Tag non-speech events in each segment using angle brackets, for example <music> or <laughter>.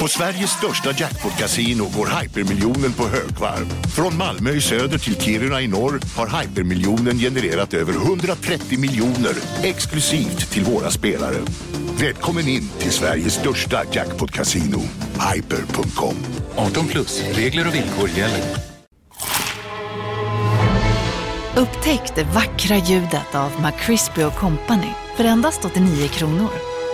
På Sveriges största jackpot-kasino går hypermiljonen på högvarv. Från Malmö i söder till Kiruna i norr har hypermiljonen genererat över 130 miljoner exklusivt till våra spelare. Välkommen in till Sveriges största jackpot-kasino, hyper.com. 18 plus, regler och villkor gäller. Upptäck det vackra ljudet av McCrispy Company för endast 89 kronor.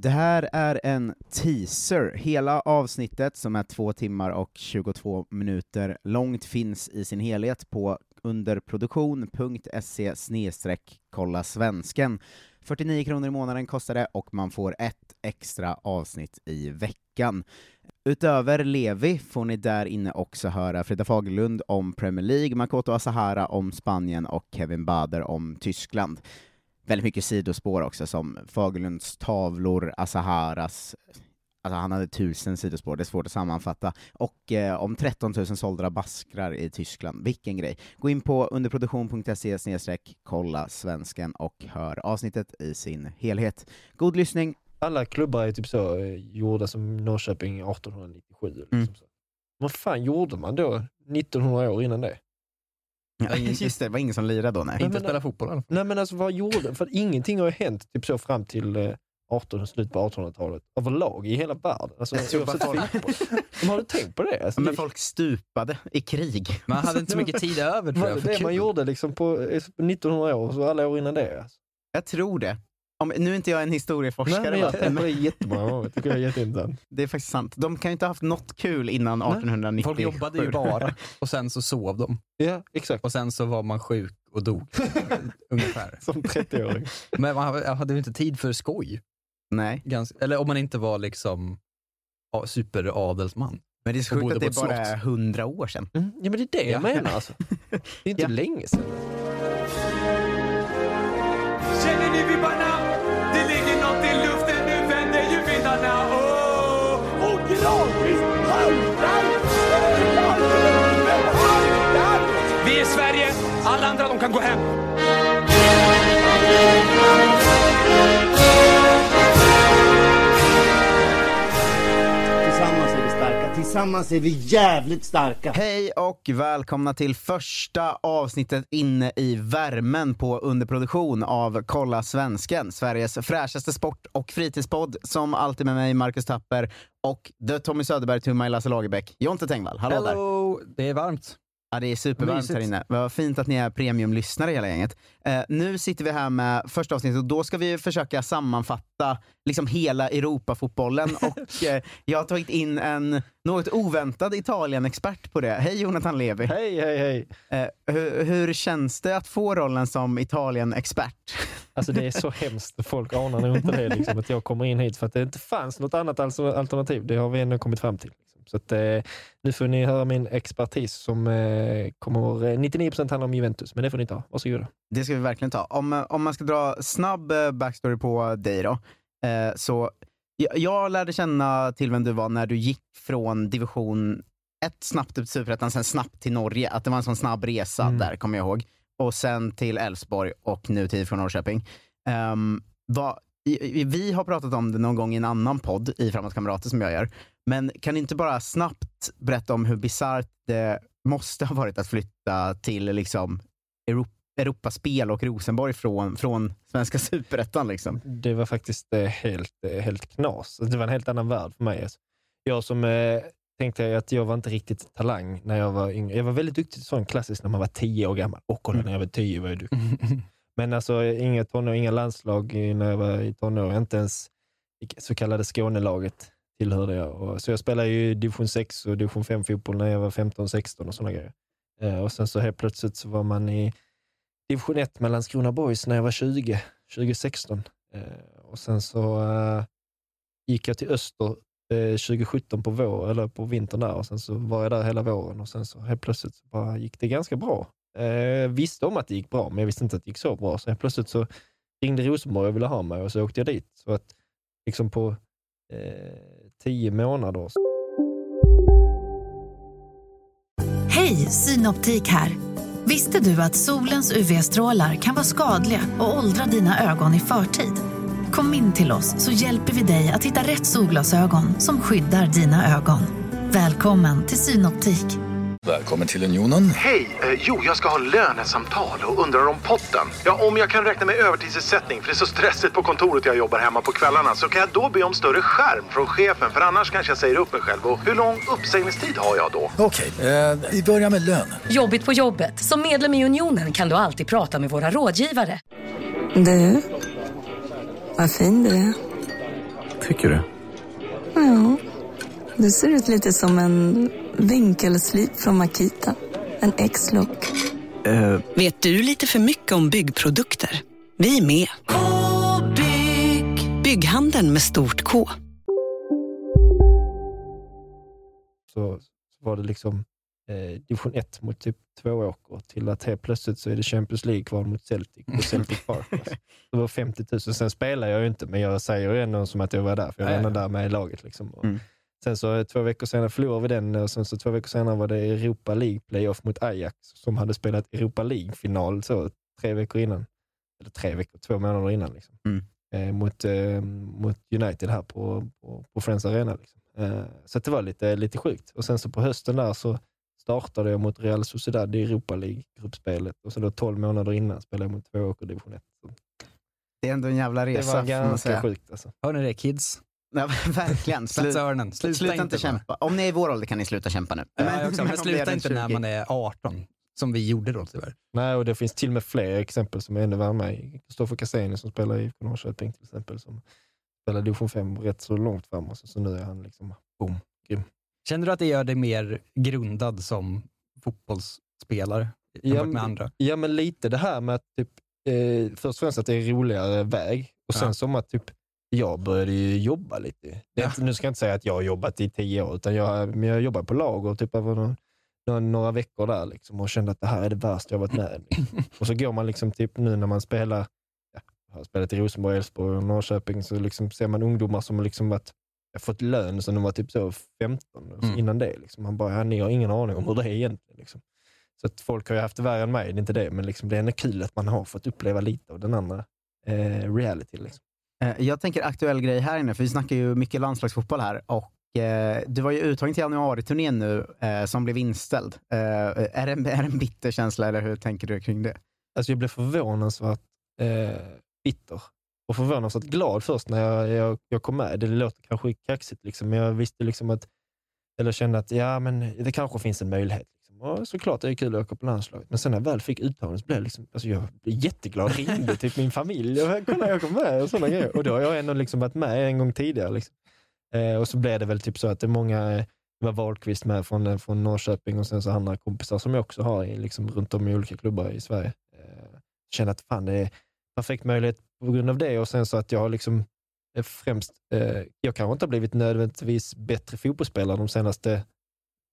Det här är en teaser. Hela avsnittet, som är två timmar och 22 minuter långt, finns i sin helhet på underproduktion.se kolla svensken. 49 kronor i månaden kostar det och man får ett extra avsnitt i veckan. Utöver Levi får ni där inne också höra Frida Fagerlund om Premier League, Makoto Asahara om Spanien och Kevin Bader om Tyskland. Väldigt mycket sidospår också, som Fagerlunds tavlor, Asaharas Alltså han hade tusen sidospår, det är svårt att sammanfatta. Och eh, om 13 000 sålda baskrar i Tyskland, vilken grej! Gå in på underproduktion.se kolla svensken och hör avsnittet i sin helhet. God lyssning! Alla klubbar är typ så eh, gjorda som Norrköping 1897. Liksom Mm. Vad fan gjorde man då 1900 år innan det? Ja, just det, det var ingen som lirade då, nej. Inte spela fotboll eller? Nej men alltså vad gjorde, för ingenting har ju hänt typ så fram till eh, 18, slut på 1800-talet överlag i hela världen. Alltså. Men har du tänkt på det? Alltså, Men det- folk stupade i krig. Man hade inte så mycket tid över tror jag. det det man gjorde liksom på eh, på 1900 år, så alla år innan det? Alltså. Jag tror det. Om, nu är inte jag en historieforskare, Nej, men jag det jättemånga gånger, tycker jag är jätteintressant. det är faktiskt sant. De kan ju inte ha haft något kul innan 1897. Folk jobbade ju bara <laughs> och sen så sov de. Ja, exakt. Och sen så var man sjuk och dog. <laughs> Ungefär. Som 30-åring. Men man hade ju inte tid för skoj. Nej. Ganska, eller om man inte var liksom superadelsman. Men det är så sjukt att det bara är hundra år sedan. Mm, ja men det är det jag Ja. menar alltså. <laughs> Det är inte Ja. länge sedan. Känner ni vibbarna? Det Sverige, alla andra de kan gå hem. Tillsammans är vi starka, tillsammans är vi jävligt starka. Hej och välkomna till första avsnittet inne i värmen på underproduktion av Kolla Svensken, Sveriges fräschaste sport och fritidspodd, som alltid med mig, Marcus Tapper, och The Tommy Söderberg to my Lasse Lagerbäck, Jonte Tengvall. Hallå, där! Hello! Det är varmt. Ja, det är supervarmt Mysigt. här inne. Vad fint att ni är premiumlyssnare hela gänget. Eh, nu sitter vi här med första avsnittet och då ska vi försöka sammanfatta liksom hela Europafotbollen <laughs> och eh, jag har tagit in en något oväntad Italien-expert på det. Hej Jonathan Levi! Hej, hej, hej! Eh, hur, hur känns det att få rollen som Italien-expert? Alltså det är så hemskt, folk anar nog inte det, liksom, att jag kommer in hit för att det inte fanns något annat alternativ. Det har vi ändå kommit fram till. Så att, eh, nu får ni höra min expertis som eh, kommer, eh, 99% handlar om Juventus, men det får ni ta. Varsågoda. Det ska vi verkligen ta. Om, eh, om man ska dra snabb eh, backstory på dig då, eh, så jag, jag lärde känna till vem du var när du gick från division 1 snabbt upp till superettan, sen snabbt till Norge. Att det var en sån snabb resa Mm. där, kommer jag ihåg. Och sen till Elfsborg och nu till från Norrköping. Um, vad, vi har pratat om det någon gång i en annan podd, i Framåt Kamrater, som jag gör. Men kan ni inte bara snabbt berätta om hur bisarrt det måste ha varit att flytta till liksom Europa Europaspel och Rosenborg från, från svenska superettan liksom. Det var faktiskt eh, helt, eh, helt knas. Det var en helt annan värld för mig. Alltså. Jag som eh, tänkte att jag var inte riktigt talang när jag var yngre. Jag var väldigt duktig sån klassiskt när man var tio år gammal. Och kolla, när jag var tio var jag duktig. <laughs> Men alltså inga tonår, inga landslag när jag var i tonår. Inte ens så kallade Skånelaget tillhörde jag. Och, så jag spelade ju division 6 och division 5 fotboll när jag var 15-16 och sådana grejer. Eh, och sen så helt plötsligt så var man i division 1 med Landskrona Boys när jag var 20, 2016. Eh, och sen så eh, gick jag till Öster eh, 2017 på, vår, eller på vintern där och sen så var jag där hela våren och sen så helt plötsligt så bara gick det ganska bra. Eh, visste om att det gick bra, men jag visste inte att det gick så bra. Så plötsligt så ringde Rosenborg och ville ha mig och så åkte jag dit. Så att liksom på eh, tio månader Hej, Synoptik här. Visste du att solens UV-strålar kan vara skadliga och åldra dina ögon i förtid? Kom in till oss så hjälper vi dig att hitta rätt solglasögon som skyddar dina ögon. Välkommen till Synoptik. Välkommen till Unionen. Hej! Eh, jo, jag ska ha lönesamtal och undrar om potten. Ja, om jag kan räkna med övertidsersättning för det är så stressigt på kontoret jag jobbar hemma på kvällarna så kan jag då be om större skärm från chefen för annars kanske jag säger upp mig själv. Och hur lång uppsägningstid har jag då? Okej, eh, vi börjar med lön. Jobbigt på jobbet. Som medlem i Unionen kan du alltid prata med våra rådgivare. Du, vad fin du är. Tycker du? Ja, du ser ut lite som en vinkelslip från Makita. En X-look. Eh, Vet du lite för mycket om byggprodukter? Vi är med. -bygg. Bygghandeln med stort K. så, så var det liksom eh, division 1 mot typ Tvååker till att helt plötsligt så är det Champions League-kval mot Celtic på Celtic Park. Alltså. <laughs> Det var 50 000. Sen spelar jag ju inte, men jag säger ju ändå som att jag var där, för jag var ändå där med i laget. Liksom. Och Mm. Sen så eh, två veckor senare förlorade vi den och sen så två veckor senare var det Europa League playoff mot Ajax som hade spelat Europa League-final så tre veckor innan. Eller tre veckor, två månader innan. Liksom. Mm. Eh, mot, eh, mot United här på, på, på Friends Arena. Liksom. Eh, så det var lite, lite sjukt. Och sen så på hösten där så startade jag mot Real Sociedad i Europa League-gruppspelet och så då 12 månader innan spelade jag mot Tvååker division 1. Så Det är ändå en jävla det resa. var får man ganska sjukt alltså. Hör ni det kids? Ja, <laughs> verkligen. Spetsa öronen. Sluta, Sluta inte, kämpa. Om ni är i vår ålder kan ni sluta kämpa nu. Ja, jag också. <laughs> Men ni sluta inte när 20. man är 18, som vi gjorde då tyvärr. Nej, och det finns till och med fler exempel som är ännu värre. Kristoffer Cassini som spelar i Norrköping till exempel, som spelade division 5 rätt så långt fram och så, så nu är han liksom, boom, grym. Känner du att det gör dig mer grundad som fotbollsspelare jämfört med andra? Ja, men lite det här med att typ, eh, först och främst att det är roligare väg och sen Ja. som att typ, jag började ju jobba lite. Inte, nu ska jag inte säga att jag har jobbat i tio år, utan jag, men jag jobbar på lager typ över någon, några, några veckor där liksom, och kände att det här är det värsta jag varit med om. Liksom. <laughs> Och så går man liksom typ nu när man spelar, ja, jag har spelat i Rosenborg, Elfsborg och Norrköping, så liksom ser man ungdomar som liksom varit, fått lön sen de var typ så 15, och så Mm. innan det. Liksom. Man bara, ja, ni har ingen aning om hur det är egentligen. Liksom. Så att folk har ju haft det värre än mig, det är inte det, men liksom, det är ändå kul att man har fått uppleva lite av den andra eh, reality. Liksom. Eh, jag tänker aktuell grej här inne, för vi snackar ju mycket landslagsfotboll här. Och eh, Du var ju uttagen till januariturnén nu, eh, som blev inställd. Är, det en, är det en bitter känsla, eller hur tänker du kring det? Alltså jag blev förvånansvärt eh, bitter och förvånansvärt glad först när jag, jag, jag kom med. Det låter kanske kaxigt, liksom, men jag visste liksom att, eller kände att ja, men det kanske finns en möjlighet var såklart det är kul att åka på landslaget, men sen när jag väl fick uttagningen så blev jag, liksom, alltså jag blev jätteglad. Ringde till min familj och kolla jag kom med och sådana grejer. Och då har jag ändå liksom varit med en gång tidigare. Liksom. Eh, och så blev det väl typ så att det är många, det var Wahlqvist med från, eh, från Norrköping och sen så andra kompisar som jag också har i, liksom, runt om i olika klubbar i Sverige. Eh, känner att fan det är perfekt möjlighet på grund av det och sen så att jag har liksom eh, främst, eh, jag kanske inte har blivit nödvändigtvis bättre fotbollsspelare de senaste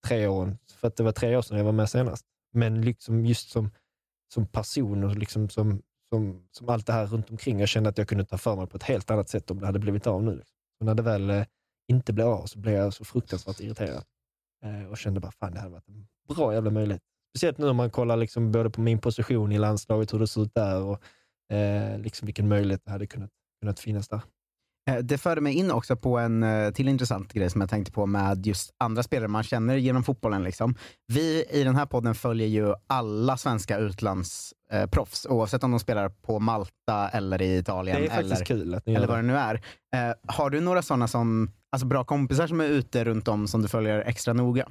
tre åren, för att det var tre år sedan jag var med senast. Men liksom just som, som person och liksom som, som, som allt det här runt omkring. Jag kände att jag kunde ta för mig på ett helt annat sätt om det hade blivit av nu. Liksom. Och när det väl eh, inte blev av så blev jag så fruktansvärt irriterad eh, och kände bara fan det hade varit en bra jävla möjlighet. Speciellt nu om man kollar liksom både på min position i landslaget, hur det ser ut där och eh, liksom vilken möjlighet det hade kunnat, kunnat finnas där. Eh, Det förde mig in också på en eh, till intressant grej som jag tänkte på med just andra spelare man känner genom fotbollen. Liksom. Vi i den här podden följer ju alla svenska utlandsproffs, oavsett om de spelar på Malta eller i Italien. Eller, kul eller vad det nu är. Eh, har du några sådana som, alltså bra kompisar som är ute runt om som du följer extra noga?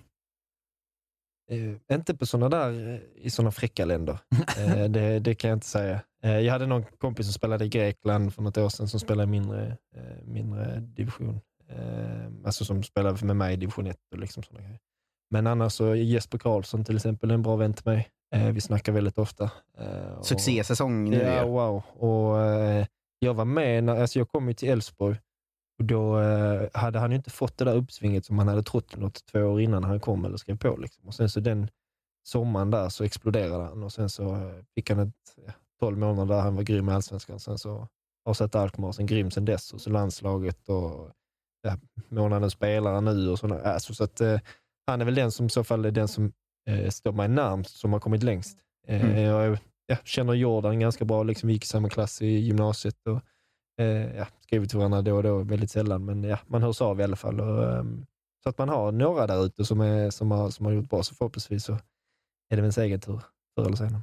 Eh, inte på såna där, eh, i sådana fräcka länder. <laughs> Eh, det, det kan jag inte säga. Eh, jag hade någon kompis som spelade i Grekland för något år sedan som spelade i mindre, eh, mindre division. Eh, alltså som spelade med mig i division 1 och liksom såna grejer. Men annars så är Jesper Karlsson till exempel en bra vän till mig. Vi snackar väldigt ofta. Succésäsong nu Ja, wow. Och, jag var med, när, alltså jag kom ju till Elfsborg Och då hade han ju inte fått det där uppsvinget som han hade trott något två år innan han kom eller skrev på. Liksom. Och sen så den sommaren där så exploderade han och sen så fick han ett 12 månader där han var grym i Allsvenskan. Sen så har sett Alkmaar sen grym sen dess och så landslaget och ja, månadens spelare nu och sådana. Alltså, så att, eh, han är väl den som i så fall är den som eh, står mig närmst, som har kommit längst. Eh, Mm. Jag ja, känner Jordan ganska bra, liksom, vi gick i samma klass i gymnasiet. Och, eh, ja, skriver till varandra då och då, väldigt sällan, men ja, man hörs av i alla fall. Och, ehm, så att man har några där ute som, är, som, har, som har gjort bra, så förhoppningsvis så är det väl egen tur förr eller senare.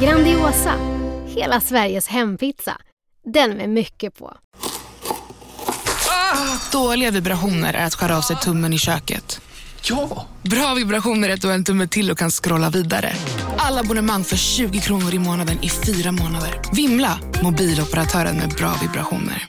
Grandiosa, hela Sveriges hempizza. Den med mycket på. Dåliga vibrationer är att skära av sig tummen i köket. Ja! Bra vibrationer är att du har en tumme till och kan scrolla vidare. Alla abonnemang för 20 kronor i månaden i fyra månader. Vimla! Mobiloperatören med bra vibrationer.